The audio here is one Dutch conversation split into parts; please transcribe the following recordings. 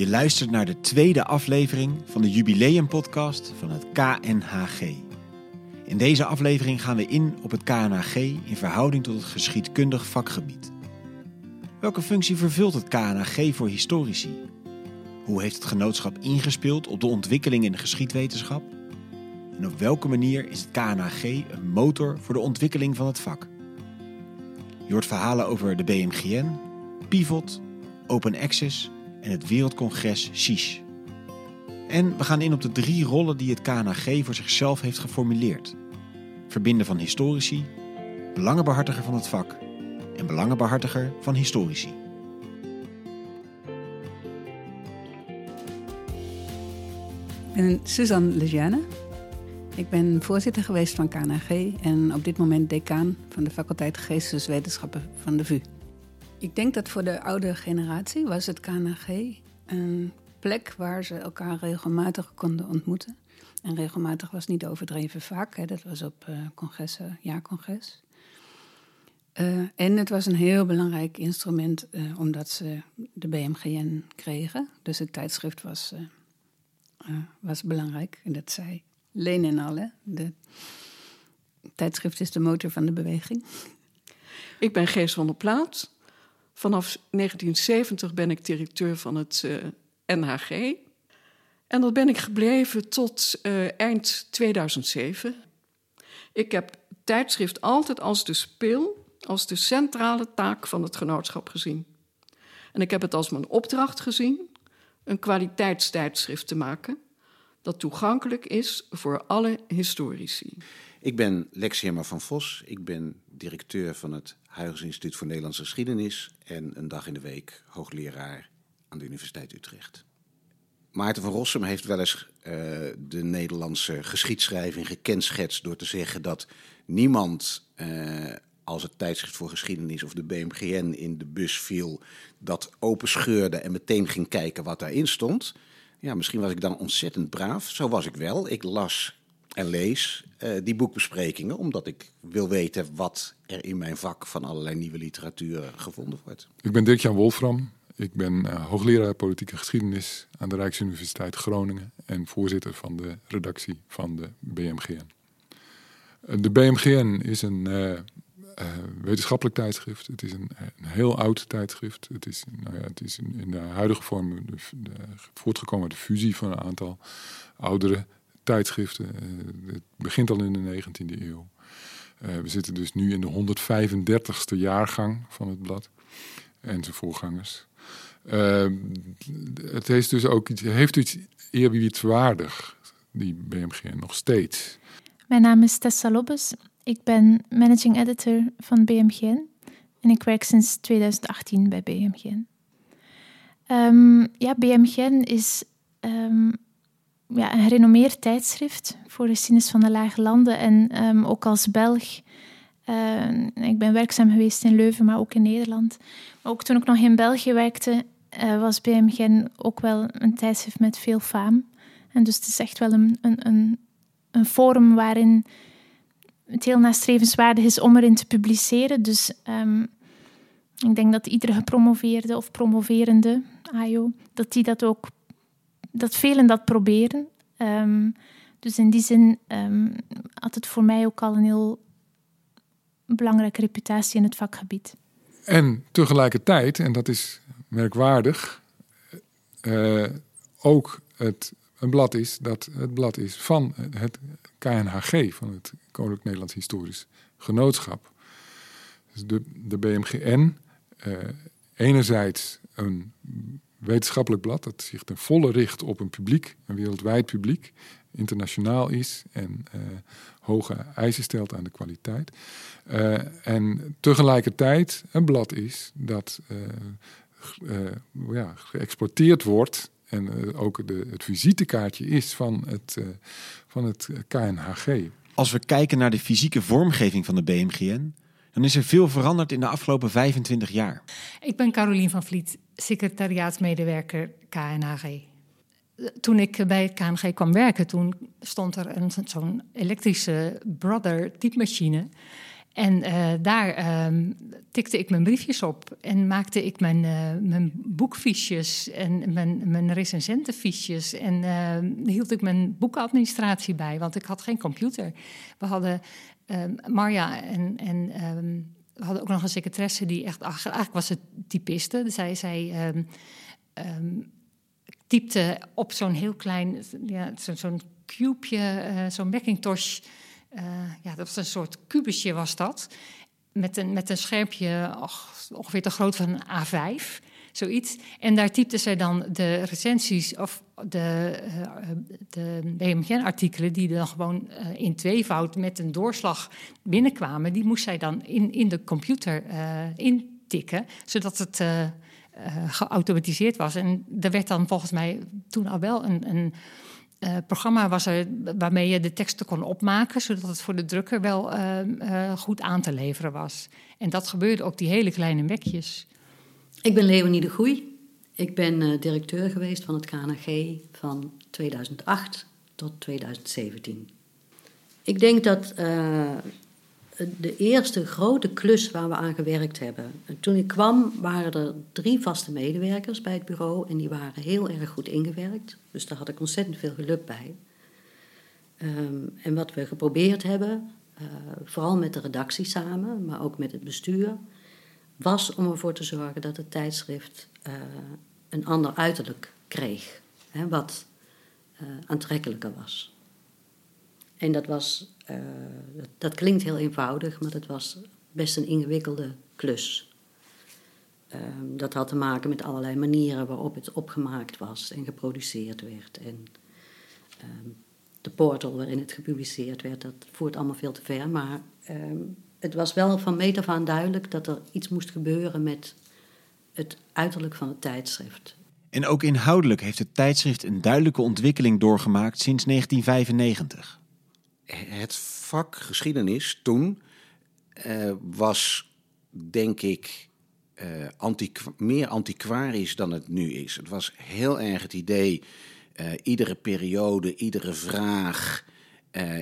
Je luistert naar de tweede aflevering van de jubileumpodcast van het KNHG. In deze aflevering gaan we in op het KNHG in verhouding tot het geschiedkundig vakgebied. Welke functie vervult het KNHG voor historici? Hoe heeft het genootschap ingespeeld op de ontwikkeling in de geschiedwetenschap? En op welke manier is het KNHG een motor voor de ontwikkeling van het vak? Je hoort verhalen over de BMGN, Pivot, Open Access en het Wereldcongres SHISH. En we gaan in op de drie rollen die het KNHG voor zichzelf heeft geformuleerd. Verbinden van historici, belangenbehartiger van het vak en belangenbehartiger van historici. Ik ben Suzanne Lejeune. Ik ben voorzitter geweest van KNHG en op dit moment decaan van de faculteit Geesteswetenschappen van de VU. Ik denk dat voor de oude generatie was het KNHG een plek waar ze elkaar regelmatig konden ontmoeten. En regelmatig was niet overdreven vaak, hè. dat was op uh, congressen, jaarcongres. Uh, en het was een heel belangrijk instrument uh, omdat ze de BMGN kregen. Dus het tijdschrift was, was belangrijk. En dat zei Leen en al. Hè. De tijdschrift is de motor van de beweging. Ik ben Gees van der Plaat. Vanaf 1970 ben ik directeur van het uh, NHG. En dat ben ik gebleven tot uh, eind 2007. Ik heb tijdschrift altijd als de speel, als de centrale taak van het genootschap gezien. En ik heb het als mijn opdracht gezien een kwaliteitstijdschrift te maken dat toegankelijk is voor alle historici. Ik ben Lex van Vos. Ik ben directeur van het Huygens Instituut voor Nederlandse Geschiedenis en een dag in de week hoogleraar aan de Universiteit Utrecht. Maarten van Rossum heeft wel eens uh, de Nederlandse geschiedschrijving gekenschetst door te zeggen dat niemand, uh, als het tijdschrift voor geschiedenis of de BMGN in de bus viel, dat openscheurde en meteen ging kijken wat daarin stond. Ja, misschien was ik dan ontzettend braaf. Zo was ik wel. Ik las en lees uh, die boekbesprekingen, omdat ik wil weten wat er in mijn vak van allerlei nieuwe literatuur gevonden wordt. Ik ben Dirk-Jan Wolfram. Ik ben uh, hoogleraar politieke geschiedenis aan de Rijksuniversiteit Groningen en voorzitter van de redactie van de BMGN. Uh, de BMGN is een wetenschappelijk tijdschrift. Het is een, een, heel oud tijdschrift. Het is, nou ja, het is in, de huidige vorm de, voortgekomen de fusie van een aantal oudere tijdschriften. Uh, het begint al in de 19e eeuw. Uh, we zitten dus nu in de 135ste jaargang van het blad en zijn voorgangers. het heeft dus ook iets, heeft iets eerbiedwaardig, die BMG nog steeds. Mijn naam is Tessa Lobbes. Ik ben managing editor van BMGN en ik werk sinds 2018 bij BMGN. Um, ja, BMGN is um, ja, een gerenommeerd tijdschrift voor de geschiedenis van de Lage Landen en um, ook als Belg. Uh, ik ben werkzaam geweest in Leuven, maar ook in Nederland. Maar ook toen ik nog in België werkte, uh, was BMGN ook wel een tijdschrift met veel faam. En dus het is echt wel een, een, een, forum waarin het heel nastrevenswaardig is om erin te publiceren. Dus um, ik denk dat iedere gepromoveerde of promoverende AIO, dat die dat ook, dat velen dat proberen. Um, dus in die zin um, had het voor mij ook al een heel belangrijke reputatie in het vakgebied. En tegelijkertijd, en dat is merkwaardig, uh, ook het een blad is dat het blad is van het KNHG, van het Koninklijk Nederlands Historisch Genootschap. Dus de, de BMGN, uh, enerzijds een wetenschappelijk blad dat zich ten volle richt op een publiek, een wereldwijd publiek, internationaal is en uh, hoge eisen stelt aan de kwaliteit. Uh, en tegelijkertijd een blad is dat ja, geëxporteerd wordt en ook de, het visitekaartje is van het, van het KNHG. Als we kijken naar de fysieke vormgeving van de BMGN, dan is er veel veranderd in de afgelopen 25 jaar. Ik ben Carolien van Vliet, secretariaatsmedewerker KNHG. Toen ik bij het KNG kwam werken, toen stond er een, zo'n elektrische Brother typemachine. En uh, daar uh, tikte ik mijn briefjes op en maakte ik mijn, uh, mijn boekfiches en mijn, mijn recensentenfiches. En hield ik mijn boekadministratie bij, want ik had geen computer. We hadden ehm, Marja en, en ehm, we hadden ook nog een secretaresse die echt, eigenlijk was het typiste. Dus zij, zij um, typte op zo'n heel klein, ja, zo'n zo cubeje, zo'n Macintosh uh, ja, dat was een soort kubusje was dat. Met een, met een schermpje ongeveer te groot van een A5, zoiets. En daar typte zij dan de recensies of de, uh, de BMGN-artikelen... die dan gewoon uh, in tweevoud met een doorslag binnenkwamen... die moest zij dan in, in de computer intikken, zodat het... geautomatiseerd was. En er werd dan volgens mij toen al wel een, een programma was er waarmee je de teksten kon opmaken, zodat het voor de drukker wel goed aan te leveren was. En dat gebeurde op die hele kleine bekjes. Ik ben Leonie de Groei. Ik ben directeur geweest van het KNG van 2008 tot 2017. Ik denk dat de eerste grote klus waar we aan gewerkt hebben. Toen ik kwam waren er drie vaste medewerkers bij het bureau en die waren heel erg goed ingewerkt. Dus daar had ik ontzettend veel geluk bij. Um, en wat we geprobeerd hebben, uh, vooral met de redactie samen, maar ook met het bestuur, was om ervoor te zorgen dat het tijdschrift uh, een ander uiterlijk kreeg, hè, wat uh, aantrekkelijker was. En dat was, uh, dat, klinkt heel eenvoudig, maar dat was best een ingewikkelde klus. Uh, dat had te maken met allerlei manieren waarop het opgemaakt was en geproduceerd werd. En uh, de portal waarin het gepubliceerd werd, dat voert allemaal veel te ver. Maar ehm, het was wel van meet af aan duidelijk dat er iets moest gebeuren met het uiterlijk van het tijdschrift. En ook inhoudelijk heeft het tijdschrift een duidelijke ontwikkeling doorgemaakt sinds 1995 het vak geschiedenis toen uh, was, denk ik, uh, antiqu meer antiquarisch dan het nu is. Het was heel erg het idee, uh, iedere periode, iedere vraag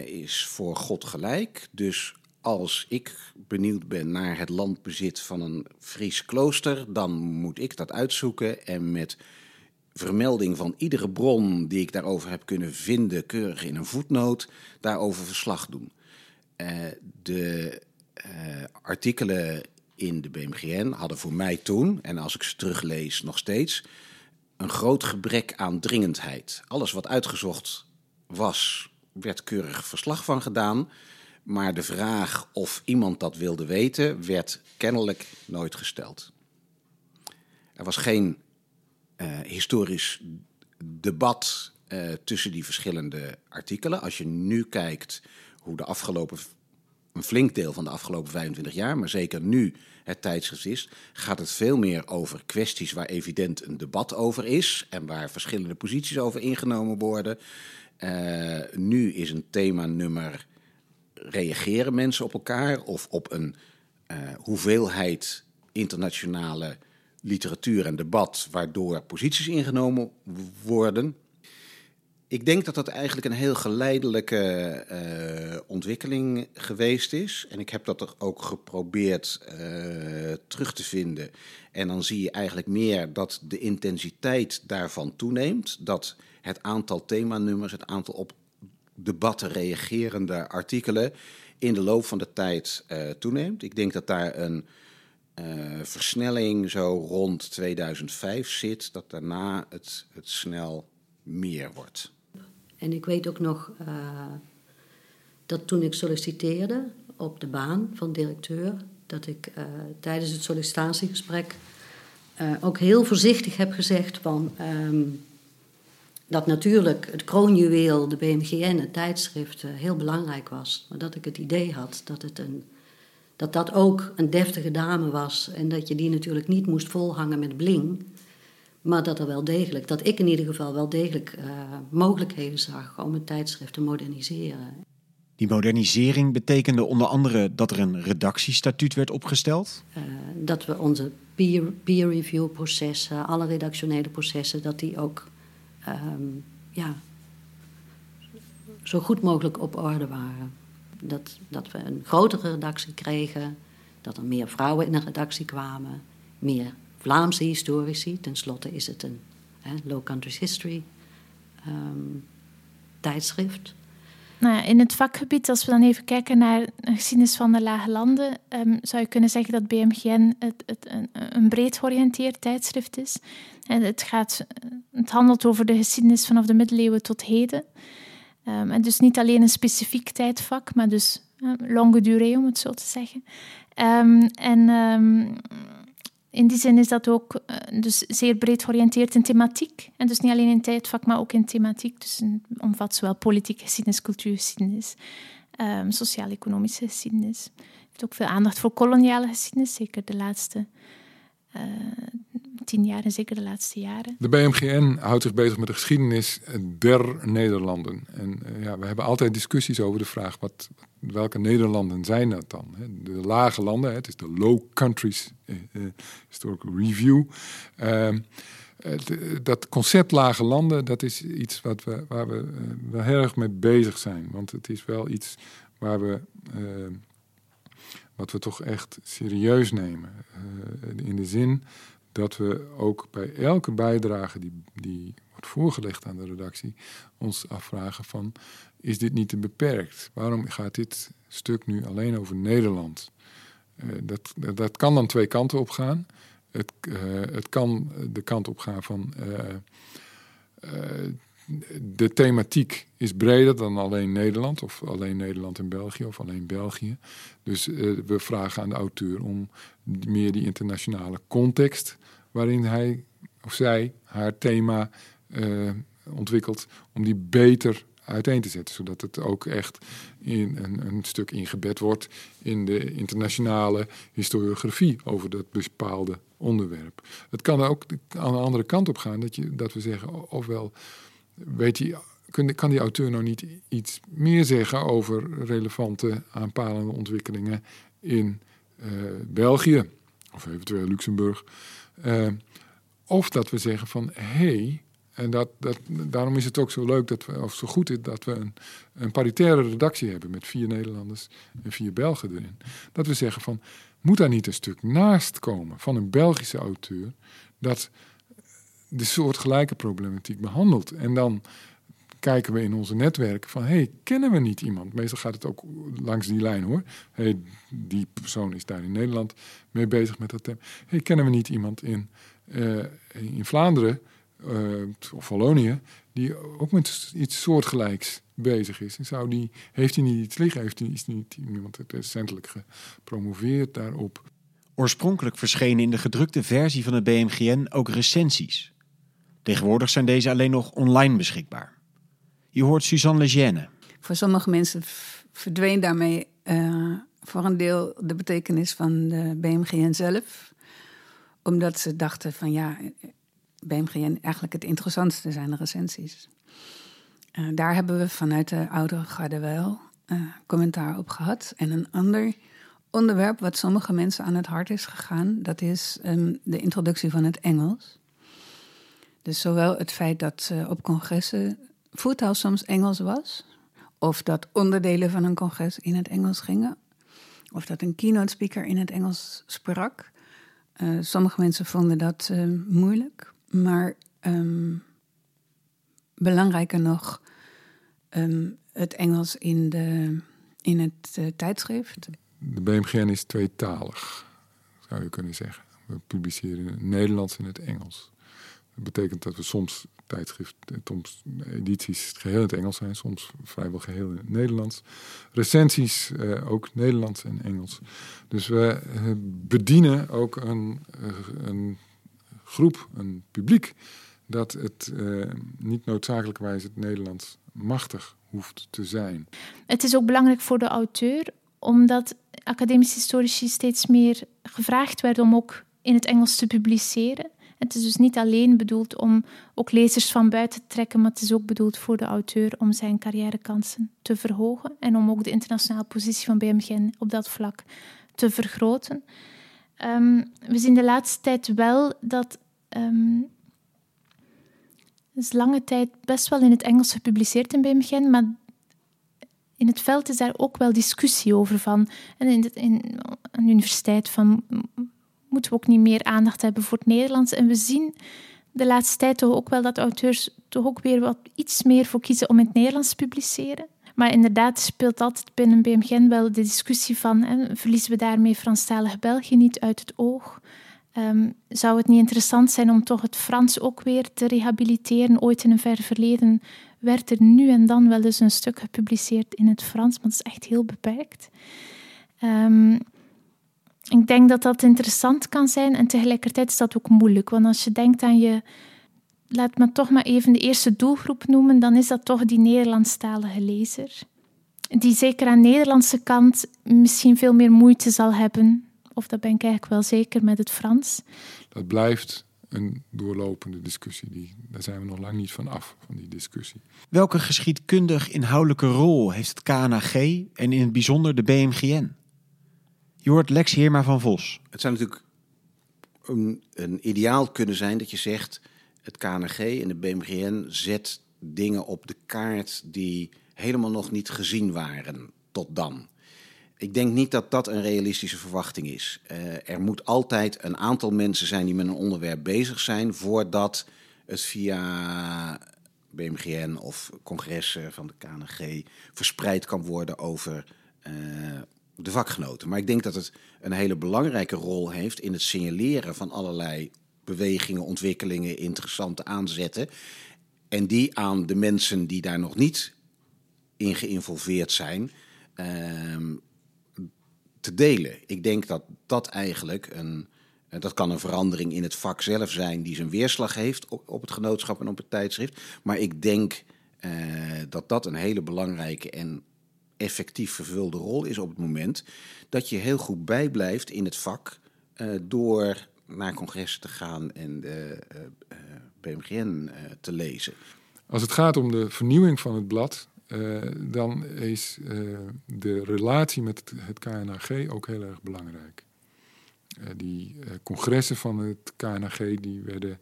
is voor God gelijk. Dus als ik benieuwd ben naar het landbezit van een Fries klooster, dan moet ik dat uitzoeken en met vermelding van iedere bron die ik daarover heb kunnen vinden, keurig in een voetnoot, daarover verslag doen. Uh, de uh, artikelen in de BMGN hadden voor mij toen, en als ik ze teruglees nog steeds, een groot gebrek aan dringendheid. Alles wat uitgezocht was, werd keurig verslag van gedaan. Maar de vraag of iemand dat wilde weten, werd kennelijk nooit gesteld. Er was geen uh, historisch debat uh, tussen die verschillende artikelen. Als je nu kijkt hoe de afgelopen, een flink deel van de afgelopen 25 jaar, maar zeker nu het tijdschrift is, gaat het veel meer over kwesties waar evident een debat over is en waar verschillende posities over ingenomen worden. Uh, nu is een thema nummer reageren mensen op elkaar of op een uh, hoeveelheid internationale literatuur en debat, waardoor posities ingenomen worden. Ik denk dat dat eigenlijk een heel geleidelijke uh, ontwikkeling geweest is. En ik heb dat er ook geprobeerd uh, terug te vinden. En dan zie je eigenlijk meer dat de intensiteit daarvan toeneemt. Dat het aantal themanummers, het aantal op debatten reagerende artikelen in de loop van de tijd uh, toeneemt. Ik denk dat daar een uh, versnelling zo rond 2005 zit, dat daarna het, het snel meer wordt. En ik weet ook nog uh, dat toen ik solliciteerde op de baan van directeur, dat ik tijdens het sollicitatiegesprek ook heel voorzichtig heb gezegd van um, dat natuurlijk het kroonjuweel, de BMGN, het tijdschrift, heel belangrijk was. Maar dat ik het idee had dat het een dat dat ook een deftige dame was en dat je die natuurlijk niet moest volhangen met bling. Maar dat er wel degelijk, dat ik in ieder geval wel degelijk uh, mogelijkheden zag om het tijdschrift te moderniseren. Die modernisering betekende onder andere dat er een redactiestatuut werd opgesteld? Uh, dat we onze peer, peer review processen, alle redactionele processen, dat die ook um, ja, zo goed mogelijk op orde waren. dat, dat we een grotere redactie kregen, dat er meer vrouwen in de redactie kwamen, meer Vlaamse historici. Ten slotte is het een Low Countries History ehm, tijdschrift. Nou in het vakgebied, als we dan even kijken naar de geschiedenis van de Lage Landen, um, zou je kunnen zeggen dat BMGN het, het, een, een, breed georiënteerd tijdschrift is. En het, gaat, het handelt over de geschiedenis vanaf de middeleeuwen tot heden. Um, en dus niet alleen een specifiek tijdvak, maar dus uh, longue durée, om het zo te zeggen. Um, en in die zin is dat ook uh, dus zeer breed georiënteerd in thematiek. En dus niet alleen in tijdvak, maar ook in thematiek. Dus omvat zowel politieke geschiedenis, cultuurgeschiedenis, um, sociaal-economische geschiedenis. Het heeft ook veel aandacht voor koloniale geschiedenis, zeker de laatste uh, tien jaar en zeker de laatste jaren. De BMGN houdt zich bezig met de geschiedenis der Nederlanden. En uh, ja, we hebben altijd discussies over de vraag: wat, welke Nederlanden zijn dat dan? De lage landen, het is de Low Countries uh, Historical Review. Ehm, dat concept lage landen, dat is iets wat we, waar we wel heel erg mee bezig zijn. Want het is wel iets waar we wat we toch echt serieus nemen. in de zin dat we ook bij elke bijdrage die, die wordt voorgelegd aan de redactie, ons afvragen van, is dit niet te beperkt? Waarom gaat dit stuk nu alleen over Nederland? Uh, dat, dat kan dan twee kanten op gaan. Het, uh, het kan de kant op gaan van uh, de thematiek is breder dan alleen Nederland, of alleen Nederland en België, of alleen België. Dus we vragen aan de auteur om meer die internationale context waarin hij of zij haar thema ontwikkelt, om die beter uiteen te zetten. Zodat het ook echt in een, een, stuk ingebed wordt in de internationale historiografie over dat bepaalde onderwerp. Het kan ook aan de andere kant op gaan dat, je, dat we zeggen, ofwel weet die, kan die auteur nou niet iets meer zeggen over relevante aanpalende ontwikkelingen in uh, België of eventueel Luxemburg. Uh, of dat we zeggen van hé, hey, en dat, dat, daarom is het ook zo leuk dat we, of zo goed is dat we een, een paritaire redactie hebben met vier Nederlanders en vier Belgen erin. Dat we zeggen van moet daar niet een stuk naast komen van een Belgische auteur dat de soortgelijke problematiek behandelt. En dan kijken we in onze netwerken van, hey, kennen we niet iemand? Meestal gaat het ook langs die lijn hoor. Hey, die persoon is daar in Nederland mee bezig met dat thema. Hey, kennen we niet iemand in, uh, in Vlaanderen uh, of Wallonië die ook met iets soortgelijks bezig is? En zou die, heeft hij niet iets liggen? Heeft hij niet iemand recentelijk gepromoveerd daarop? Oorspronkelijk verschenen in de gedrukte versie van het BMGN ook recensies. Tegenwoordig zijn deze alleen nog online beschikbaar. Je hoort Suzanne Lejeune. Voor sommige mensen verdween daarmee uh, voor een deel de betekenis van de BMGN zelf. Omdat ze dachten van ja, BMGN eigenlijk het interessantste zijn de recensies. Uh, daar hebben we vanuit de oudere garde wel uh, commentaar op gehad. En een ander onderwerp wat sommige mensen aan het hart is gegaan, dat is um, de introductie van het Engels. Dus zowel het feit dat op congressen voertaal soms Engels was. Of dat onderdelen van een congres in het Engels gingen. Of dat een keynote speaker in het Engels sprak. Uh, sommige mensen vonden dat uh, moeilijk. Maar um, belangrijker nog, um, het Engels in, de, in het uh, tijdschrift. De BMGN is tweetalig, zou je kunnen zeggen. We publiceren in het Nederlands en het Engels. Dat betekent dat we soms tijdschrift, soms edities geheel in het Engels zijn, soms vrijwel geheel in het Nederlands. Recensies uh, ook Nederlands en Engels. Dus we bedienen ook een, een, groep, een publiek, dat het niet noodzakelijkerwijs het Nederlands machtig hoeft te zijn. Het is ook belangrijk voor de auteur, omdat academische historici steeds meer gevraagd werden om ook in het Engels te publiceren. Het is dus niet alleen bedoeld om ook lezers van buiten te trekken, maar het is ook bedoeld voor de auteur om zijn carrièrekansen te verhogen en om ook de internationale positie van BMGN op dat vlak te vergroten. Um, we zien de laatste tijd wel dat um, lange tijd best wel in het Engels gepubliceerd in BMGN, maar in het veld is daar ook wel discussie over van. En in, de, in een universiteit van moeten we ook niet meer aandacht hebben voor het Nederlands. En we zien de laatste tijd toch ook wel dat auteurs toch ook weer wat iets meer voor kiezen om in het Nederlands te publiceren. Maar inderdaad speelt altijd binnen BMGen wel de discussie van hè, verliezen we daarmee Franstalig België niet uit het oog? Um, zou het niet interessant zijn om toch het Frans ook weer te rehabiliteren? Ooit in een ver verleden werd er nu en dan wel eens een stuk gepubliceerd in het Frans, maar dat is echt heel beperkt. Um, ik denk dat dat interessant kan zijn en tegelijkertijd is dat ook moeilijk. Want als je denkt aan je, laat me toch maar even de eerste doelgroep noemen, dan is dat toch die Nederlandstalige lezer. Die zeker aan de Nederlandse kant misschien veel meer moeite zal hebben, of dat ben ik eigenlijk wel zeker met het Frans. Dat blijft een doorlopende discussie. Die, daar zijn we nog lang niet van af, van die discussie. Welke geschiedkundig inhoudelijke rol heeft het KNAG en in het bijzonder de BMGN? Je hoort Lex Heerma van Vos. Het zou natuurlijk een, een ideaal kunnen zijn dat je zegt... het KNG en de BMGN zet dingen op de kaart die helemaal nog niet gezien waren tot dan. Ik denk niet dat dat een realistische verwachting is. Uh, er moet altijd een aantal mensen zijn die met een onderwerp bezig zijn voordat het via BMGN of congressen van de KNG verspreid kan worden over uh, de vakgenoten. Maar ik denk dat het een hele belangrijke rol heeft in het signaleren van allerlei bewegingen, ontwikkelingen, interessante aanzetten. En die aan de mensen die daar nog niet in geïnvolveerd zijn, uh, te delen. Ik denk dat dat eigenlijk een. Dat kan een verandering in het vak zelf zijn die zijn weerslag heeft op, het genootschap en op het tijdschrift. Maar ik denk uh, dat dat een hele belangrijke en effectief vervulde rol is op het moment dat je heel goed bijblijft in het vak uh, door naar congressen te gaan en de uh, uh, BMGN te lezen. Als het gaat om de vernieuwing van het blad, dan is de relatie met het, KNAG ook heel erg belangrijk. die congressen van het KNAG die werden,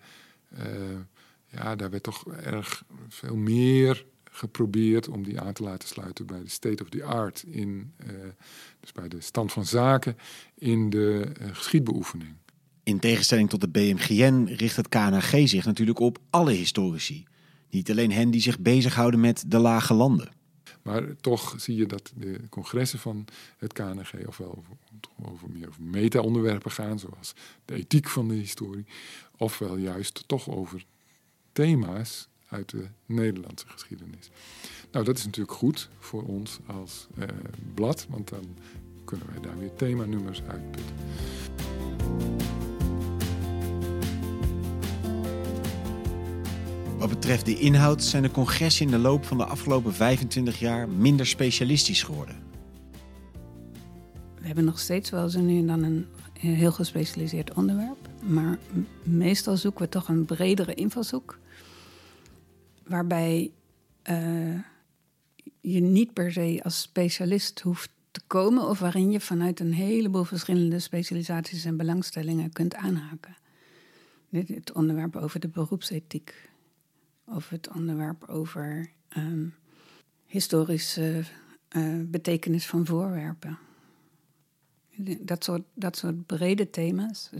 ja, daar werd toch erg veel meer geprobeerd om die aan te laten sluiten bij de state of the art, in, dus bij de stand van zaken in de geschiedbeoefening. In tegenstelling tot de BMGN richt het KNG zich natuurlijk op alle historici. Niet alleen hen die zich bezighouden met de lage landen. Maar toch zie je dat de congressen van het KNG ofwel over, over meer over meta-onderwerpen gaan, zoals de ethiek van de historie, ofwel juist toch over thema's uit de Nederlandse geschiedenis. Nou, dat is natuurlijk goed voor ons als eh, blad, want dan kunnen wij daar weer themanummers uitputten. Wat betreft de inhoud zijn de congressen in de loop van de afgelopen 25 jaar minder specialistisch geworden. We hebben nog steeds wel zo nu en dan een heel gespecialiseerd onderwerp, maar meestal zoeken we toch een bredere invalshoek waarbij uh, je niet per se als specialist hoeft te komen, of waarin je vanuit een heleboel verschillende specialisaties en belangstellingen kunt aanhaken. Dit, het onderwerp over de beroepsethiek, of het onderwerp over um, historische uh, betekenis van voorwerpen. Dat soort, dat soort brede thema's,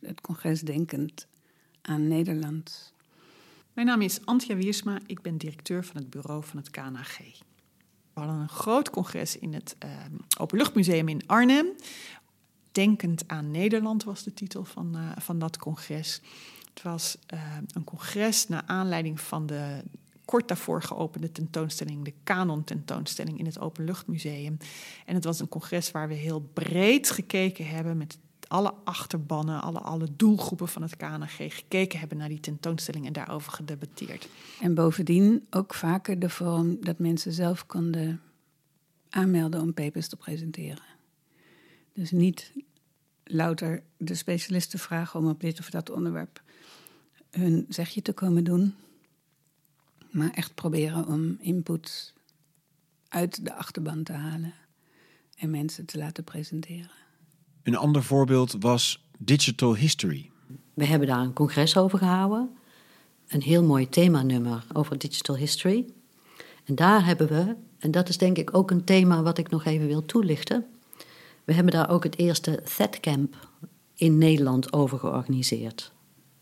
het, congres denkend aan Nederland mijn naam is Antje Wiersma, ik ben directeur van het bureau van het KNAG. We hadden een groot congres in het uh, Openluchtmuseum in Arnhem. Denkend aan Nederland was de titel van, uh, van dat congres. Het was uh, een congres naar aanleiding van de kort daarvoor geopende tentoonstelling, de Canon tentoonstelling in het Openluchtmuseum. En het was een congres waar we heel breed gekeken hebben met alle achterbannen, alle, alle doelgroepen van het KNG gekeken hebben naar die tentoonstelling en daarover gedebatteerd. En bovendien ook vaker de vorm dat mensen zelf konden aanmelden om papers te presenteren. Dus niet louter de specialisten vragen om op dit of dat onderwerp hun zegje te komen doen, maar echt proberen om input uit de achterban te halen en mensen te laten presenteren. Een ander voorbeeld was Digital History. We hebben daar een congres over gehouden. Een heel mooi themanummer over Digital History. En daar hebben we, en dat is denk ik ook een thema wat ik nog even wil toelichten. We hebben daar ook het eerste THED-camp in Nederland over georganiseerd.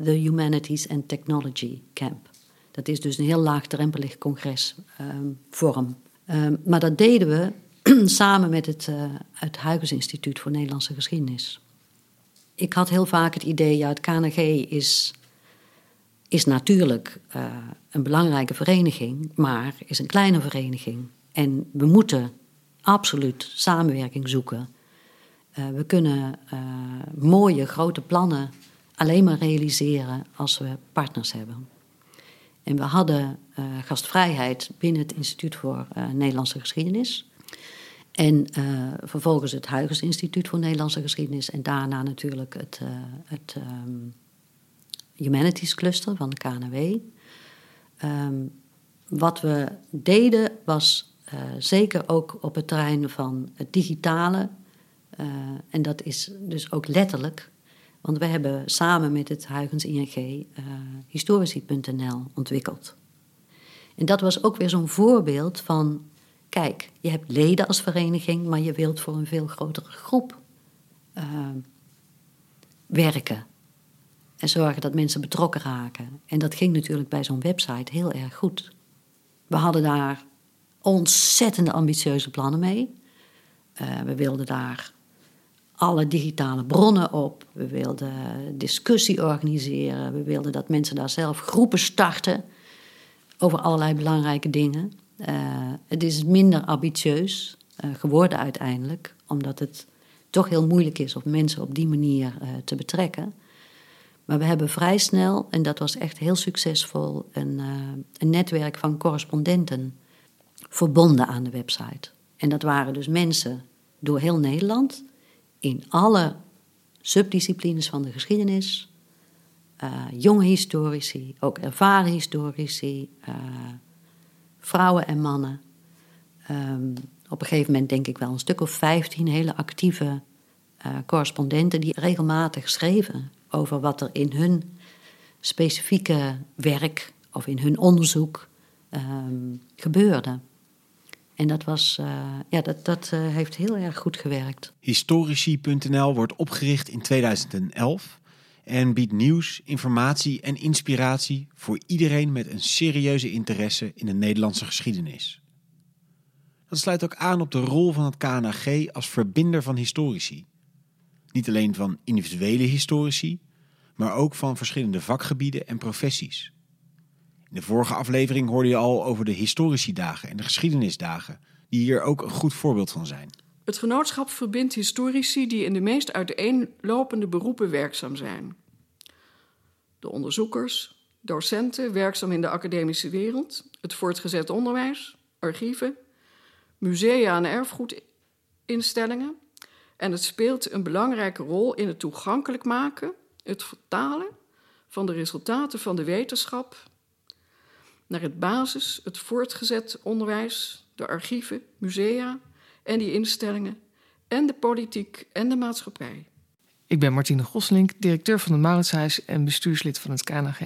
The Humanities and Technology Camp. Dat is dus een heel laagdrempelig congresvorm. Um, maar dat deden we samen met het, uh, het Huygens Instituut voor Nederlandse Geschiedenis. Ik had heel vaak het idee, ja, het KNG is, is natuurlijk uh, een belangrijke vereniging, maar is een kleine vereniging. En we moeten absoluut samenwerking zoeken. Uh, we kunnen mooie grote plannen alleen maar realiseren als we partners hebben. En we hadden uh, gastvrijheid binnen het Instituut voor uh, Nederlandse Geschiedenis. En uh, vervolgens het Huygens Instituut voor Nederlandse Geschiedenis. En daarna natuurlijk het, het um, Humanities Cluster van de KNW. Ehm, wat we deden was zeker ook op het terrein van het digitale. en dat is dus ook letterlijk want we hebben samen met het Huygens ING uh, historici.nl ontwikkeld. En dat was ook weer zo'n voorbeeld van, kijk, je hebt leden als vereniging, maar je wilt voor een veel grotere groep uh, werken. En zorgen dat mensen betrokken raken. En dat ging natuurlijk bij zo'n website heel erg goed. We hadden daar ontzettende ambitieuze plannen mee. Uh, we wilden daar alle digitale bronnen op. We wilden discussie organiseren. We wilden dat mensen daar zelf groepen starten over allerlei belangrijke dingen. Uh, het is minder ambitieus uh, geworden uiteindelijk, omdat het toch heel moeilijk is om mensen op die manier uh, te betrekken. Maar we hebben vrij snel, en dat was echt heel succesvol, een, een netwerk van correspondenten verbonden aan de website. En dat waren dus mensen door heel Nederland in alle subdisciplines van de geschiedenis. Uh, jonge historici, ook ervaren historici, uh, vrouwen en mannen. Um, op een gegeven moment denk ik wel een stuk of vijftien hele actieve uh, correspondenten die regelmatig schreven over wat er in hun specifieke werk of in hun onderzoek um, gebeurde. En dat, was, uh, ja, dat, dat uh, heeft heel erg goed gewerkt. Historici.nl wordt opgericht in 2011 en biedt nieuws, informatie en inspiratie voor iedereen met een serieuze interesse in de Nederlandse geschiedenis. Dat sluit ook aan op de rol van het KNAG als verbinder van historici. Niet alleen van individuele historici, maar ook van verschillende vakgebieden en professies. In de vorige aflevering hoorde je al over de historici dagen en de geschiedenisdagen, die hier ook een goed voorbeeld van zijn. Het genootschap verbindt historici die in de meest uiteenlopende beroepen werkzaam zijn. De onderzoekers, docenten werkzaam in de academische wereld, het voortgezet onderwijs, archieven, musea en erfgoedinstellingen. En het speelt een belangrijke rol in het toegankelijk maken, het vertalen van de resultaten van de wetenschap naar het basis, het voortgezet onderwijs, de archieven, musea en die instellingen en de politiek en de maatschappij. Ik ben Martine Goslink, directeur van het Mauritshuis en bestuurslid van het KNG.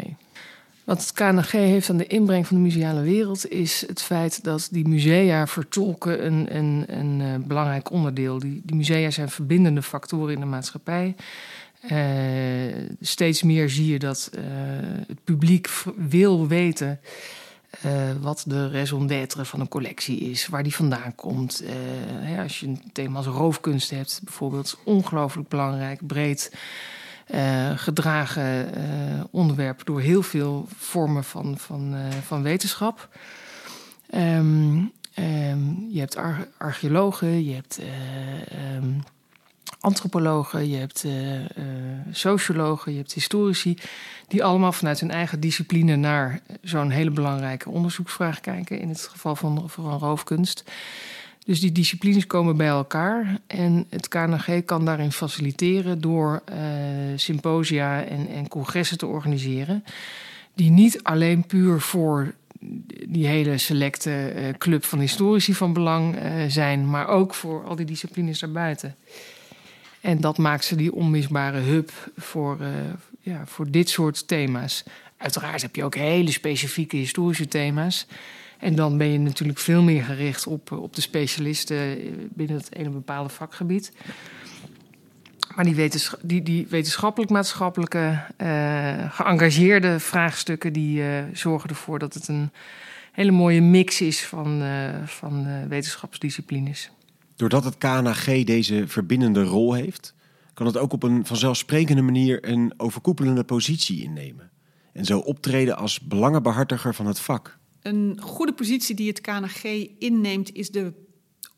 Wat het KNG heeft aan de inbreng van de museale wereld is het feit dat die musea vertolken een, een, een, uh, belangrijk onderdeel. Die, die musea zijn verbindende factoren in de maatschappij. Uh, steeds meer zie je dat uh, het publiek wil weten uh, wat de raison d'être van een collectie is, waar die vandaan komt. Als je een thema als roofkunst hebt, bijvoorbeeld, ongelooflijk belangrijk, breed gedragen onderwerp door heel veel vormen van, van, van wetenschap. Um, um, je hebt ar archeologen, je hebt um, antropologen, je hebt uh, uh, sociologen, je hebt historici, die allemaal vanuit hun eigen discipline naar zo'n hele belangrijke onderzoeksvraag kijken, in het geval van, van roofkunst. Dus die disciplines komen bij elkaar en het KNG kan daarin faciliteren door uh, symposia en, en congressen te organiseren, die niet alleen puur voor die hele selecte club van historici van belang zijn, maar ook voor al die disciplines daarbuiten. En dat maakt ze die onmisbare hub voor, uh, ja, voor dit soort thema's. Uiteraard heb je ook hele specifieke historische thema's. En dan ben je natuurlijk veel meer gericht op, op de specialisten binnen het ene bepaalde vakgebied. Maar die, wetens die, die wetenschappelijk-maatschappelijke uh, geëngageerde vraagstukken... die zorgen ervoor dat het een hele mooie mix is van, van wetenschapsdisciplines. Doordat het KNAG deze verbindende rol heeft... kan het ook op een vanzelfsprekende manier een overkoepelende positie innemen. En zo optreden als belangenbehartiger van het vak. Een goede positie die het KNG inneemt is de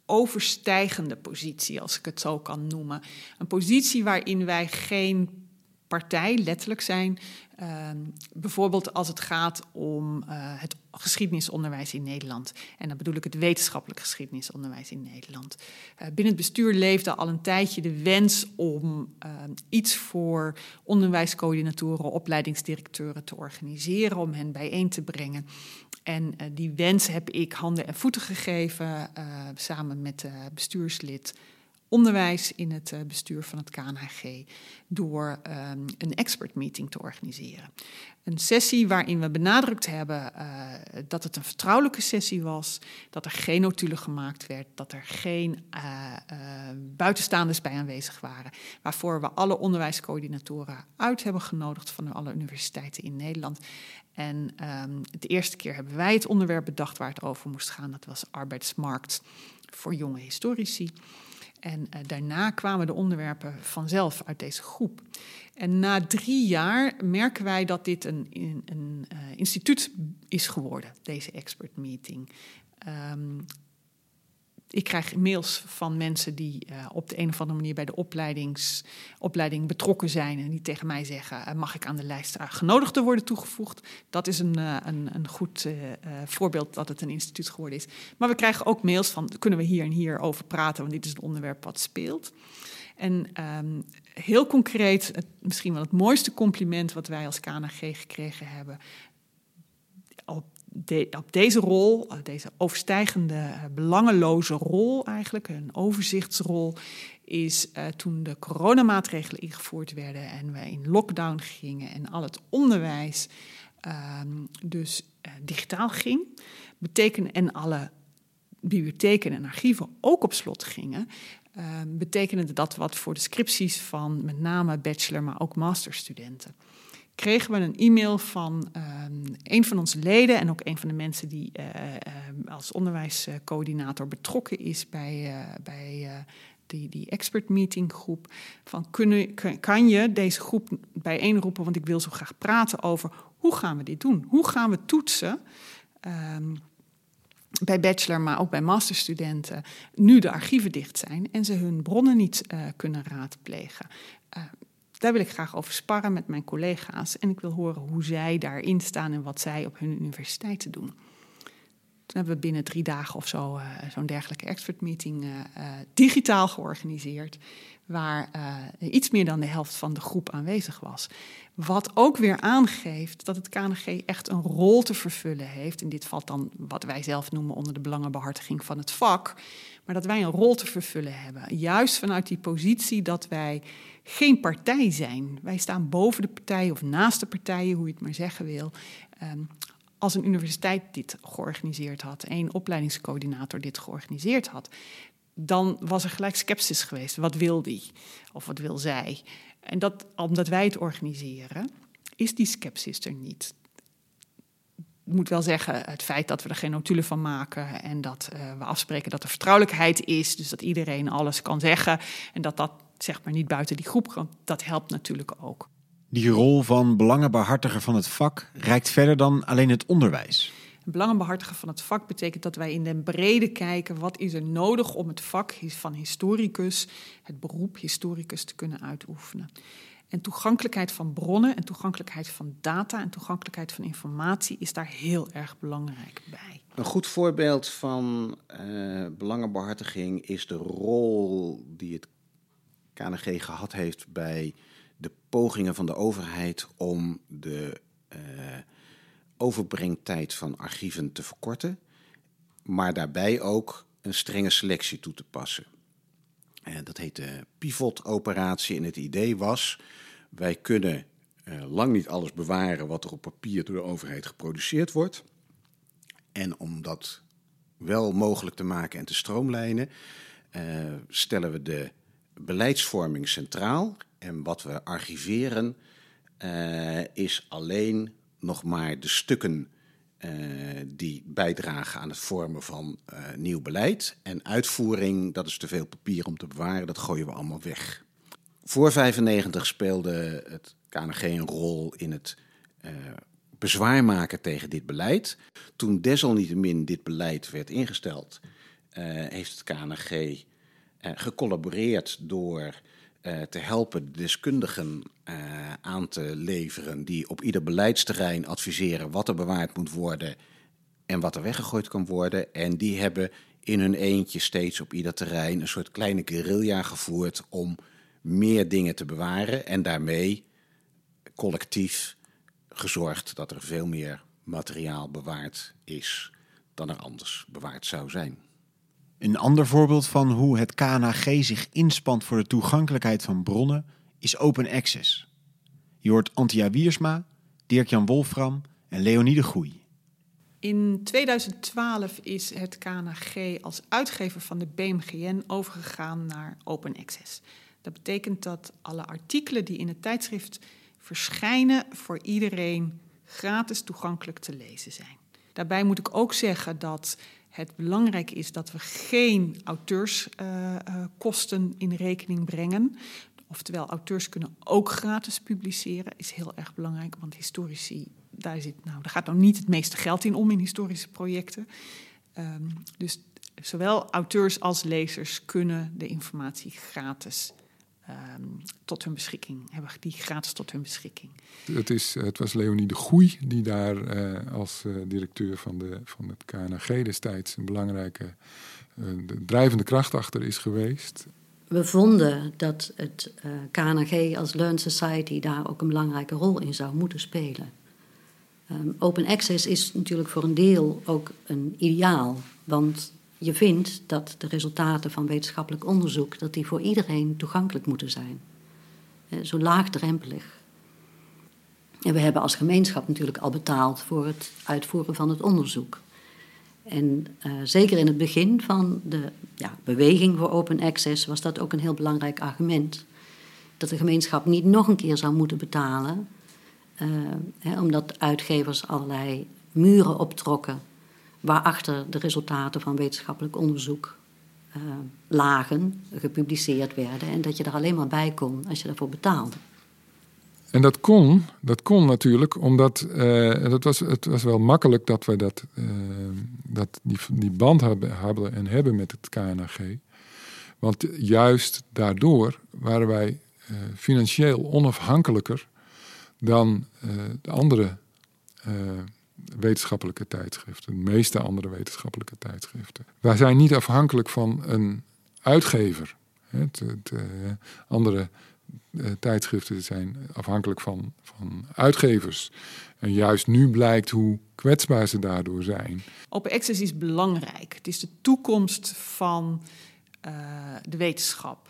overstijgende positie, als ik het zo kan noemen. Een positie waarin wij geen partij letterlijk zijn. Uh, bijvoorbeeld als het gaat om uh, het geschiedenisonderwijs in Nederland. En dan bedoel ik het wetenschappelijk geschiedenisonderwijs in Nederland. Uh, binnen het bestuur leefde al een tijdje de wens om ehm, iets voor onderwijscoördinatoren, opleidingsdirecteuren te organiseren, om hen bijeen te brengen. En uh, die wens heb ik handen en voeten gegeven, samen met bestuurslid onderwijs in het bestuur van het KNHG, door um, een expert meeting te organiseren. Een sessie waarin we benadrukt hebben dat het een vertrouwelijke sessie was, dat er geen notulen gemaakt werd, dat er geen buitenstaanders bij aanwezig waren, waarvoor we alle onderwijscoördinatoren uit hebben genodigd van alle universiteiten in Nederland. En um, de eerste keer hebben wij het onderwerp bedacht waar het over moest gaan. Dat was arbeidsmarkt voor jonge historici. En uh, daarna kwamen de onderwerpen vanzelf uit deze groep. En na drie jaar merken wij dat dit een, een, uh, instituut is geworden, deze expert meeting. Um, ik krijg mails van mensen die uh, op de een of andere manier bij de opleidings, opleiding betrokken zijn en die tegen mij zeggen: uh, mag ik aan de lijst genodigden worden toegevoegd? Dat is een, uh, een, een goed voorbeeld dat het een instituut geworden is. Maar we krijgen ook mails van: kunnen we hier en hier over praten? Want dit is een onderwerp wat speelt. En um, heel concreet, het, misschien wel het mooiste compliment wat wij als KNG gekregen hebben. Op de, op deze rol, eh, deze overstijgende, eh, belangeloze rol eigenlijk, een overzichtsrol, is uh, toen de coronamaatregelen ingevoerd werden en we in lockdown gingen en al het onderwijs uh, dus digitaal ging, betekende en alle bibliotheken en archieven ook op slot gingen, uh, betekende dat wat voor de scripties van met name bachelor, maar ook masterstudenten kregen we een e-mail van um, een van onze leden en ook een van de mensen die uh, uh, als onderwijscoördinator betrokken is bij, uh, bij die, die expert meeting groep. Van kunnen, kan je deze groep bijeenroepen, want ik wil zo graag praten over hoe gaan we dit doen? Hoe gaan we toetsen? Um, bij bachelor, maar ook bij masterstudenten, nu de archieven dicht zijn en ze hun bronnen niet kunnen raadplegen. Daar wil ik graag over sparren met mijn collega's. En ik wil horen hoe zij daarin staan en wat zij op hun universiteiten doen. Hebben we binnen drie dagen of zo uh, zo'n dergelijke expert meeting uh, uh, digitaal georganiseerd. Waar iets meer dan de helft van de groep aanwezig was. Wat ook weer aangeeft dat het KNG echt een rol te vervullen heeft. En dit valt dan wat wij zelf noemen onder de belangenbehartiging van het vak. Maar dat wij een rol te vervullen hebben. Juist vanuit die positie dat wij geen partij zijn. Wij staan boven de partijen of naast de partijen, hoe je het maar zeggen wil. Um, als een universiteit dit georganiseerd had, één opleidingscoördinator dit georganiseerd had, dan was er gelijk sceptisch geweest. Wat wil die? Of wat wil zij? En dat, omdat wij het organiseren, is die sceptisch er niet. Ik moet wel zeggen, het feit dat we er geen notulen van maken en dat uh, we afspreken dat er vertrouwelijkheid is, dus dat iedereen alles kan zeggen en dat dat zeg maar niet buiten die groep kan, dat helpt natuurlijk ook. Die rol van belangenbehartiger van het vak reikt verder dan alleen het onderwijs. Belangenbehartiger van het vak betekent dat wij in de brede kijken wat is er nodig om het vak van historicus, het beroep historicus te kunnen uitoefenen. En toegankelijkheid van bronnen en toegankelijkheid van data en toegankelijkheid van informatie is daar heel erg belangrijk bij. Een goed voorbeeld van uh, belangenbehartiging is de rol die het KNG gehad heeft bij pogingen van de overheid om de uh, overbrengtijd van archieven te verkorten, maar daarbij ook een strenge selectie toe te passen. En dat heet de pivot-operatie en het idee was, wij kunnen uh, lang niet alles bewaren wat er op papier door de overheid geproduceerd wordt. En om dat wel mogelijk te maken en te stroomlijnen, stellen we de beleidsvorming centraal. En wat we archiveren uh, is alleen nog maar de stukken uh, die bijdragen aan het vormen van nieuw beleid. En uitvoering, dat is te veel papier om te bewaren, dat gooien we allemaal weg. Voor 95 speelde het KNG een rol in het bezwaar maken tegen dit beleid. Toen desalniettemin dit beleid werd ingesteld, heeft het KNG eh, gecollaboreerd door te helpen de deskundigen aan te leveren die op ieder beleidsterrein adviseren wat er bewaard moet worden en wat er weggegooid kan worden. En die hebben in hun eentje steeds op ieder terrein een soort kleine guerrilla gevoerd om meer dingen te bewaren en daarmee collectief gezorgd dat er veel meer materiaal bewaard is dan er anders bewaard zou zijn. Een ander voorbeeld van hoe het KNHG zich inspant voor de toegankelijkheid van bronnen is open access. Je hoort Antia Wiersma, Dirk-Jan Wolfram en Leonie de Goei. In 2012 is het KNHG als uitgever van de BMGN overgegaan naar open access. Dat betekent dat alle artikelen die in het tijdschrift verschijnen voor iedereen gratis toegankelijk te lezen zijn. Daarbij moet ik ook zeggen dat het belangrijk is dat we geen auteurskosten in rekening brengen. Oftewel, auteurs kunnen ook gratis publiceren, is heel erg belangrijk, want historici, daar, zit, nou, daar gaat nou niet het meeste geld in om in historische projecten. Um, dus zowel auteurs als lezers kunnen de informatie gratis um, tot hun beschikking, hebben die gratis tot hun beschikking. Het, is, het was Leonie de Goei die daar uh, als uh, directeur van, de, van het KNG destijds een belangrijke uh, drijvende kracht achter is geweest. We vonden dat het KNG als Learn Society daar ook een belangrijke rol in zou moeten spelen. Um, open access is natuurlijk voor een deel ook een ideaal, want je vindt dat de resultaten van wetenschappelijk onderzoek dat die voor iedereen toegankelijk moeten zijn. Eh, zo laagdrempelig. En we hebben als gemeenschap natuurlijk al betaald voor het uitvoeren van het onderzoek. En uh, zeker in het begin van de ja, beweging voor open access was dat ook een heel belangrijk argument. Dat de gemeenschap niet nog een keer zou moeten betalen, uh, hè, omdat uitgevers allerlei muren optrokken waarachter de resultaten van wetenschappelijk onderzoek uh, lagen, gepubliceerd werden. En dat je er alleen maar bij kon als je daarvoor betaalde. En dat kon, dat kon natuurlijk, omdat uh, dat was, het was wel makkelijk dat we dat, uh, dat die, die band hebben, en hebben met het KNAG. Want juist daardoor waren wij financieel onafhankelijker dan de andere wetenschappelijke tijdschriften, de meeste andere wetenschappelijke tijdschriften. Wij zijn niet afhankelijk van een uitgever. Het, uh, andere uh, tijdschriften zijn afhankelijk van, van uitgevers. En juist nu blijkt hoe kwetsbaar ze daardoor zijn. Open access is belangrijk. Het is de toekomst van uh, de wetenschap.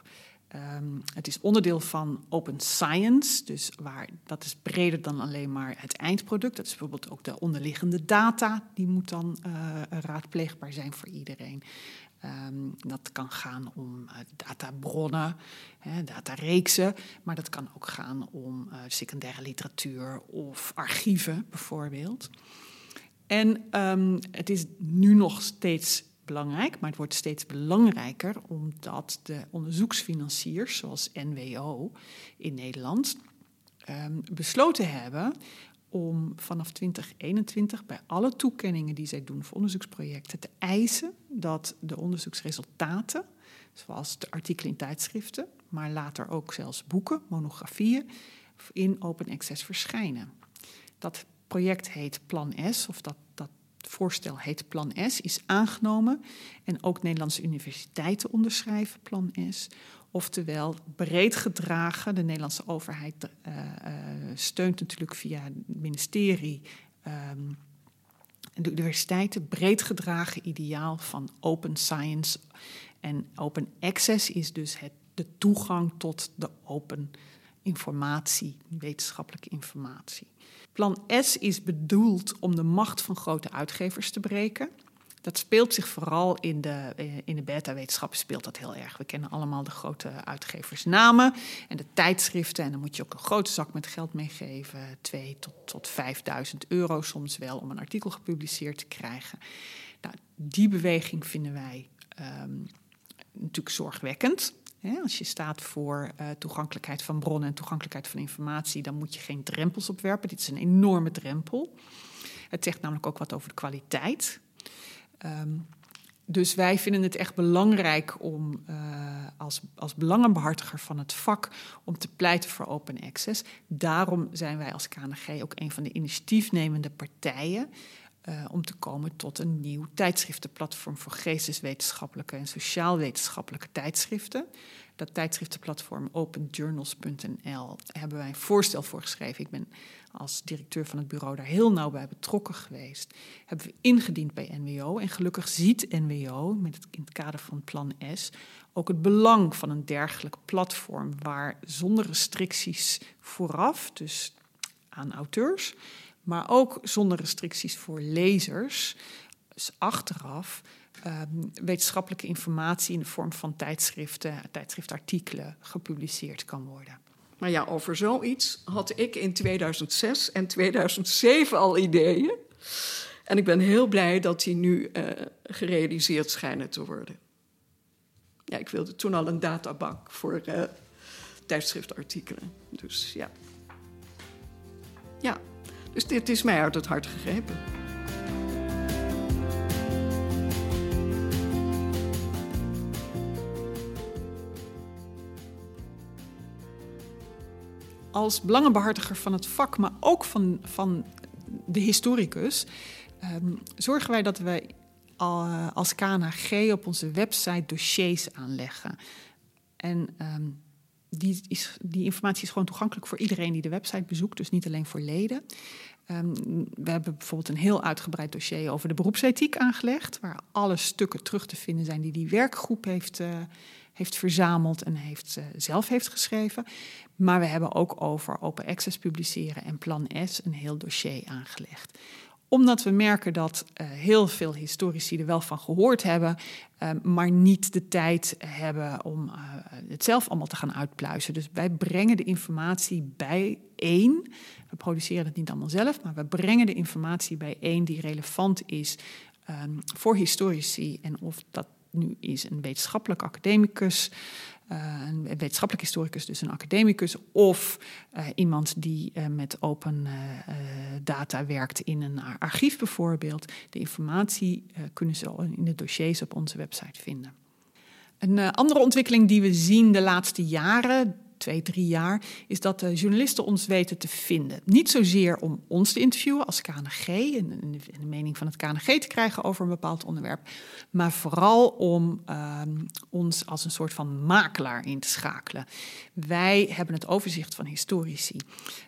Um, het is onderdeel van open science, dus waar, dat is breder dan alleen maar het eindproduct. Dat is bijvoorbeeld ook de onderliggende data, die moet dan uh, raadpleegbaar zijn voor iedereen. Um, dat kan gaan om uh, databronnen, hè, datareeksen, maar dat kan ook gaan om uh, secundaire literatuur of archieven bijvoorbeeld. En um, het is nu nog steeds belangrijk, maar het wordt steeds belangrijker omdat de onderzoeksfinanciers, zoals NWO in Nederland, um, besloten hebben om vanaf 2021 bij alle toekenningen die zij doen voor onderzoeksprojecten te eisen dat de onderzoeksresultaten, zoals de artikelen in tijdschriften, maar later ook zelfs boeken, monografieën, in open access verschijnen. Dat project heet Plan S, of dat, dat voorstel heet Plan S, is aangenomen. En ook Nederlandse universiteiten onderschrijven Plan S. Oftewel breed gedragen, de Nederlandse overheid uh, uh, steunt natuurlijk via het ministerie um, de universiteiten, breed gedragen ideaal van open science. En open access is dus het, de toegang tot de open informatie, wetenschappelijke informatie. Plan S is bedoeld om de macht van grote uitgevers te breken. Dat speelt zich vooral in de, eh, in de beta-wetenschappen speelt dat heel erg. We kennen allemaal de grote uitgeversnamen en de tijdschriften. En dan moet je ook een grote zak met geld meegeven. 2 tot, tot 5000 euro soms wel om een artikel gepubliceerd te krijgen. Nou, die beweging vinden wij um, natuurlijk zorgwekkend. Als je staat voor uh, toegankelijkheid van bronnen en toegankelijkheid van informatie, dan moet je geen drempels opwerpen. Dit is een enorme drempel. Het zegt namelijk ook wat over de kwaliteit. Um, dus wij vinden het echt belangrijk om uh, als, als belangenbehartiger van het vak om te pleiten voor open access. Daarom zijn wij als KNG ook een van de initiatiefnemende partijen uh, om te komen tot een nieuw tijdschriftenplatform voor geesteswetenschappelijke en sociaal-wetenschappelijke tijdschriften. Dat tijdschriftenplatform openjournals.nl hebben wij een voorstel voor geschreven. Ik ben als directeur van het bureau daar heel nauw bij betrokken geweest. Hebben we ingediend bij NWO. En gelukkig ziet NWO met in het kader van Plan S ook het belang van een dergelijk platform waar zonder restricties vooraf, dus aan auteurs, maar ook zonder restricties voor lezers, dus achteraf, um, wetenschappelijke informatie in de vorm van tijdschriften, tijdschriftartikelen gepubliceerd kan worden. Maar ja, over zoiets had ik in 2006 en 2007 al ideeën. En ik ben heel blij dat die nu uh, gerealiseerd schijnen te worden. Ja, ik wilde toen al een databank voor uh, tijdschriftartikelen. Dus ja. Ja, dus dit is mij uit het hart gegrepen. als belangenbehartiger van het vak, maar ook van, van de historicus, um, zorgen wij dat wij uh, als KNHG op onze website dossiers aanleggen. En um, die, is, die informatie is gewoon toegankelijk voor iedereen die de website bezoekt, dus niet alleen voor leden. Um, we hebben bijvoorbeeld een heel uitgebreid dossier over de beroepsethiek aangelegd, waar alle stukken terug te vinden zijn die die werkgroep heeft, uh, heeft verzameld en heeft, uh, zelf heeft geschreven. Maar we hebben ook over open access publiceren en Plan S een heel dossier aangelegd omdat we merken dat uh, heel veel historici er wel van gehoord hebben, uh, maar niet de tijd hebben om uh, het zelf allemaal te gaan uitpluizen. Dus wij brengen de informatie bij één. We produceren het niet allemaal zelf, maar we brengen de informatie bij één die relevant is um, voor historici. En of dat nu is een wetenschappelijk academicus, een wetenschappelijk historicus, dus een academicus, of uh, iemand die uh, met open data werkt in een archief bijvoorbeeld. De informatie kunnen ze in de dossiers op onze website vinden. Een andere ontwikkeling die we zien de laatste jaren, twee, drie jaar, is dat de journalisten ons weten te vinden. Niet zozeer om ons te interviewen als KNG en de mening van het KNG te krijgen over een bepaald onderwerp, maar vooral om um, ons als een soort van makelaar in te schakelen. Wij hebben het overzicht van historici.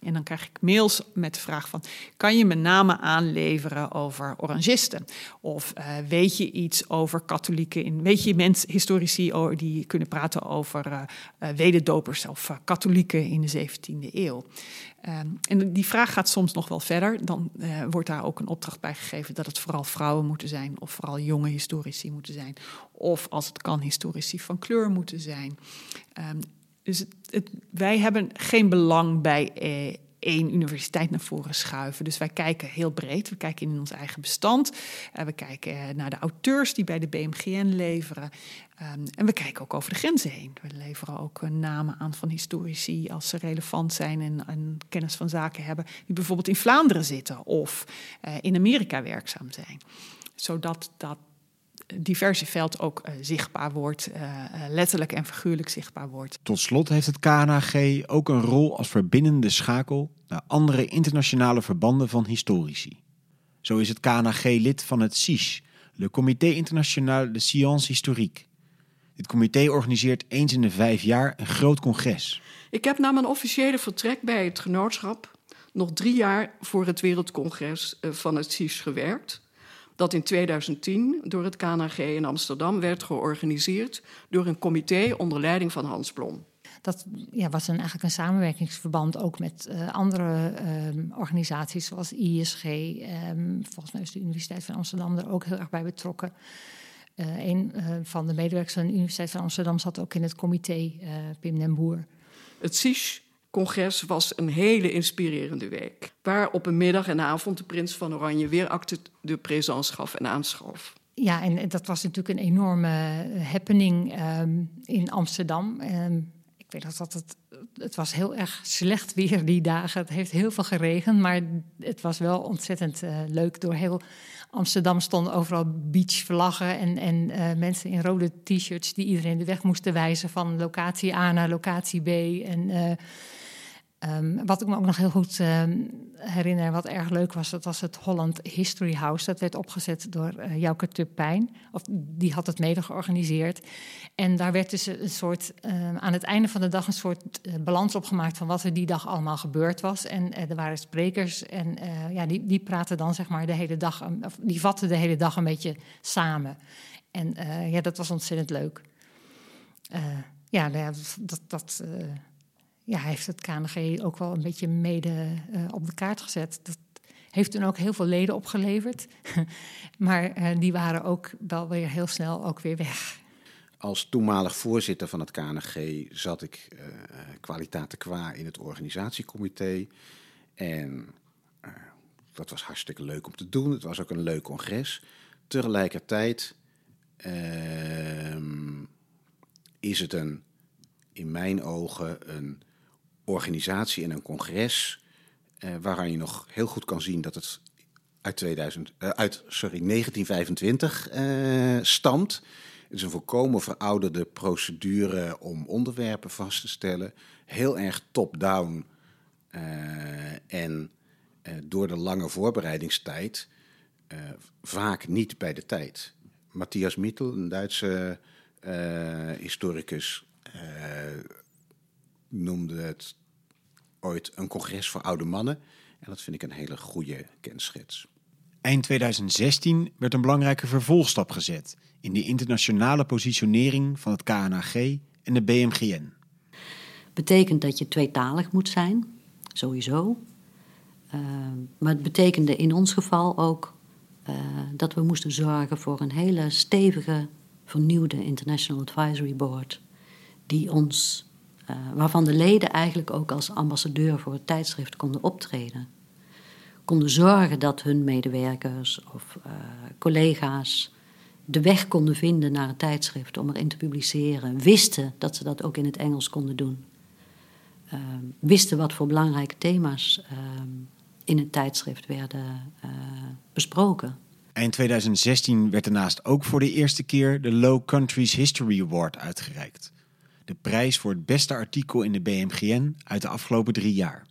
En dan krijg ik mails met de vraag van, kan je me namen aanleveren over orangisten? Of uh, weet je iets over katholieken, in, weet je mensen, historici die kunnen praten over uh, uh, wederdopers of katholieken in de 17e eeuw. Um, en die vraag gaat soms nog wel verder. Dan uh, wordt daar ook een opdracht bij gegeven dat het vooral vrouwen moeten zijn, of vooral jonge historici moeten zijn, of als het kan, historici van kleur moeten zijn. Um, dus het, het, wij hebben geen belang bij eh, één universiteit naar voren schuiven. Dus wij kijken heel breed. We kijken in ons eigen bestand. Uh, we kijken naar de auteurs die bij de BMGN leveren. Um, en we kijken ook over de grenzen heen. We leveren ook uh, namen aan van historici als ze relevant zijn en, en, kennis van zaken hebben, die bijvoorbeeld in Vlaanderen zitten of in Amerika werkzaam zijn. Zodat dat diverse veld ook uh, zichtbaar wordt, uh, letterlijk en figuurlijk zichtbaar wordt. Tot slot heeft het KNHG ook een rol als verbindende schakel naar andere internationale verbanden van historici. Zo is het KNHG lid van het CIS, le Comité International de Sciences Historiques. Dit comité organiseert eens in de vijf jaar een groot congres. Ik heb na mijn officiële vertrek bij het genootschap nog drie jaar voor het Wereldcongres van het CIS gewerkt dat in 2010 door het KNG in Amsterdam werd georganiseerd door een comité onder leiding van Hans Blom. dat ja, was een, eigenlijk een samenwerkingsverband ook met andere ehm, organisaties zoals ISG. Ehm, volgens mij is de Universiteit van Amsterdam er ook heel erg bij betrokken. een van de medewerkers van de Universiteit van Amsterdam zat ook in het comité, Pim den Boer. Het CIS congres was een hele inspirerende week. Waar op een middag en avond de prins van Oranje weer acte de présence gaf en aanschoof. Ja, en dat was natuurlijk een enorme happening ehm, in Amsterdam. Um, ik weet dat, dat het, het was heel erg slecht weer die dagen. Het heeft heel veel geregend, maar het was wel ontzettend uh, leuk. Door heel Amsterdam stonden overal beachvlaggen en, en uh, mensen in rode t-shirts die iedereen de weg moesten wijzen van locatie A naar locatie B. En Um, wat ik me ook nog heel goed um, herinner, wat erg leuk was, dat was het Holland History House. Dat werd opgezet door uh, Jouke. Of die had het mede georganiseerd. En daar werd dus een soort, uh, aan het einde van de dag een soort uh, balans opgemaakt van wat er die dag allemaal gebeurd was. En er waren sprekers en ja, die, die praten dan zeg maar de hele dag, of die vatten de hele dag een beetje samen. En ja, dat was ontzettend leuk. ja, nou dat. dat ja, heeft het KNG ook wel een beetje mede uh, op de kaart gezet. Dat heeft toen ook heel veel leden opgeleverd. maar uh, die waren ook wel weer heel snel ook weer weg. Als toenmalig voorzitter van het KNG zat ik uh, qua in het organisatiecomité. En dat was hartstikke leuk om te doen. Het was ook een leuk congres. Tegelijkertijd ehm, is het een, in mijn ogen een organisatie en een congres uh, waaraan je nog heel goed kan zien dat het uit, 2000, uh, uit sorry, 1925 uh, stamt. Het is een volkomen verouderde procedure om onderwerpen vast te stellen. Heel erg top-down en door de lange voorbereidingstijd vaak niet bij de tijd. Matthias Mittel, een Duitse historicus, noemde het ooit een congres voor oude mannen. En dat vind ik een hele goede kenschets. Eind 2016 werd een belangrijke vervolgstap gezet in de internationale positionering van het KNAG en de BMGN. Betekent dat je tweetalig moet zijn, sowieso. Uh, maar het betekende in ons geval ook uh, dat we moesten zorgen voor een hele stevige, vernieuwde International Advisory Board, die ons uh, waarvan de leden eigenlijk ook als ambassadeur voor het tijdschrift konden optreden. Konden zorgen dat hun medewerkers of uh, collega's de weg konden vinden naar het tijdschrift om erin te publiceren. Wisten dat ze dat ook in het Engels konden doen. Uh, wisten wat voor belangrijke thema's in het tijdschrift werden besproken. Eind 2016 werd daarnaast ook voor de eerste keer de Low Countries History Award uitgereikt de prijs voor het beste artikel in de BMGN uit de afgelopen drie jaar.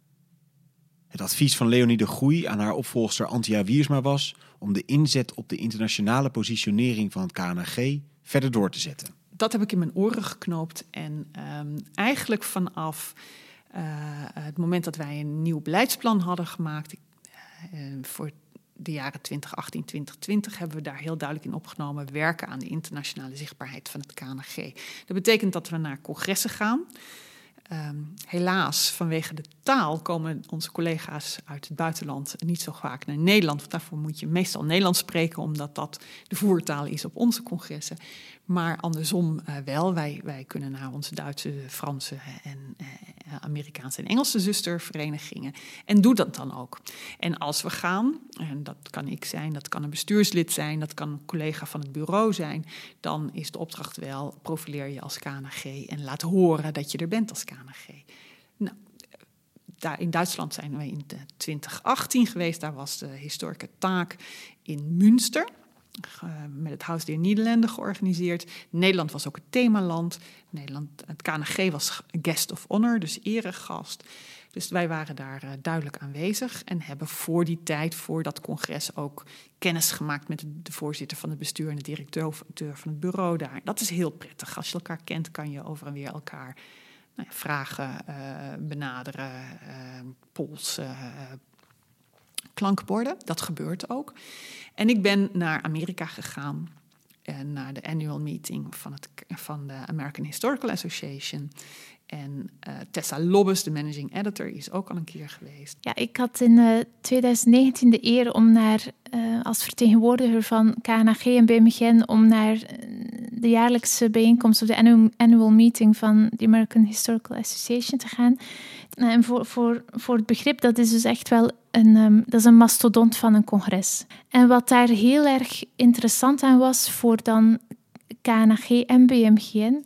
Het advies van Leonie de Groei aan haar opvolgster Antia Wiersma was om de inzet op de internationale positionering van het KNG verder door te zetten. Dat heb ik in mijn oren geknoopt en um, eigenlijk vanaf uh, het moment dat wij een nieuw beleiidsplan hadden gemaakt, uh, voor de jaren 2018, 2020 hebben we daar heel duidelijk in opgenomen werken aan de internationale zichtbaarheid van het KNG. Dat betekent dat we naar congressen gaan. Um, helaas, vanwege de komen onze collega's uit het buitenland niet zo vaak naar Nederland. Daarvoor moet je meestal Nederlands spreken, omdat dat de voertaal is op onze congressen. Maar andersom uh, wel. Wij, wij kunnen naar onze Duitse, Franse en uh, Amerikaanse en Engelse zusterverenigingen. En doe dat dan ook. En als we gaan, en dat kan ik zijn, dat kan een bestuurslid zijn, dat kan een collega van het bureau zijn, dan is de opdracht wel: profileer je als KNG en laat horen dat je er bent als KNG. Daar in Duitsland zijn we in 2018 geweest. Daar was de historische taak in Münster. Uh, met het Huis der Nederlanden georganiseerd. Nederland was ook het themaland. Nederland, het KNG was guest of honor, dus eregast. Dus wij waren daar uh, duidelijk aanwezig en hebben voor die tijd, voor dat congres, ook kennis gemaakt met de voorzitter van het bestuur en de directeur van het bureau daar. Dat is heel prettig. Als je elkaar kent, kan je over en weer elkaar nou vragen uh, benaderen, polsen, klankborden. Dat gebeurt ook. En ik ben naar Amerika gegaan. En naar de annual meeting van, het, van de American Historical Association En uh, Tessa Lobbes, de managing editor, is ook al een keer geweest. Ja, ik had in uh, 2019 de eer om naar, uh, als vertegenwoordiger van KNAG en BMGN, om naar eh, de jaarlijkse bijeenkomst of de annual, annual meeting van de American Historical Association te gaan. En voor, voor, voor het begrip, dat is dus echt wel een, um, dat is een mastodont van een congres. En wat daar heel erg interessant aan was voor dan KNAG en BMGN,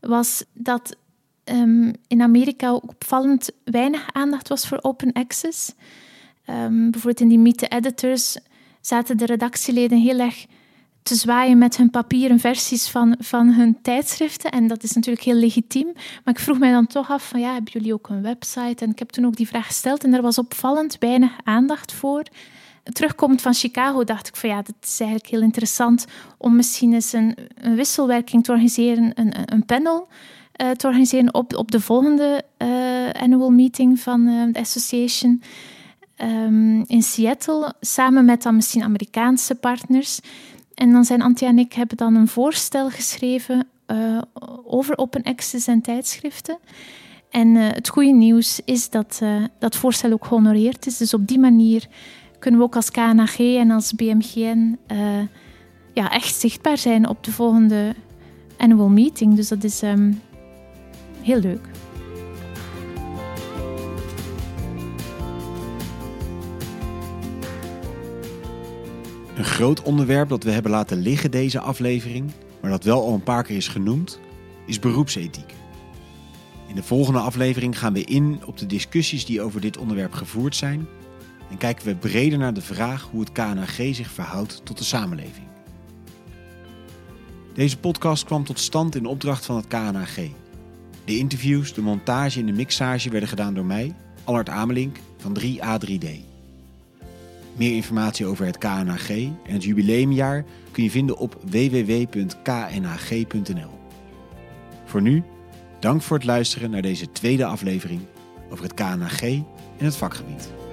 was dat um, in Amerika opvallend weinig aandacht was voor open access. Um, bijvoorbeeld in die Meet Editors zaten de redactieleden heel erg te zwaaien met hun papieren versies van, van hun tijdschriften. En dat is natuurlijk heel legitiem. Maar ik vroeg mij dan toch af van ja, hebben jullie ook een website? En ik heb toen ook die vraag gesteld en er was opvallend weinig aandacht voor. Terugkomend van Chicago dacht ik van ja, dat is eigenlijk heel interessant om misschien eens een, een wisselwerking te organiseren, een, een panel uh, te organiseren op, op de volgende uh, annual meeting van uh, de association um, in Seattle, samen met dan misschien Amerikaanse partners. En dan zijn Antje en ik hebben dan een voorstel geschreven over open access en tijdschriften. En het goede nieuws is dat dat voorstel ook gehonoreerd is. Dus op die manier kunnen we ook als KNAG en als BMGN ja, echt zichtbaar zijn op de volgende annual meeting. Dus dat is um, heel leuk. Een groot onderwerp dat we hebben laten liggen deze aflevering, maar dat wel al een paar keer is genoemd, is beroepsethiek. In de volgende aflevering gaan we in op de discussies die over dit onderwerp gevoerd zijn en kijken we breder naar de vraag hoe het KNAG zich verhoudt tot de samenleving. Deze podcast kwam tot stand in opdracht van het KNAG. De interviews, de montage en de mixage werden gedaan door mij, Allard Amelink van 3A3D. Meer informatie over het KNAG en het jubileumjaar kun je vinden op www.knh.nl. Voor nu, dank voor het luisteren naar deze tweede aflevering over het KNAG en het vakgebied.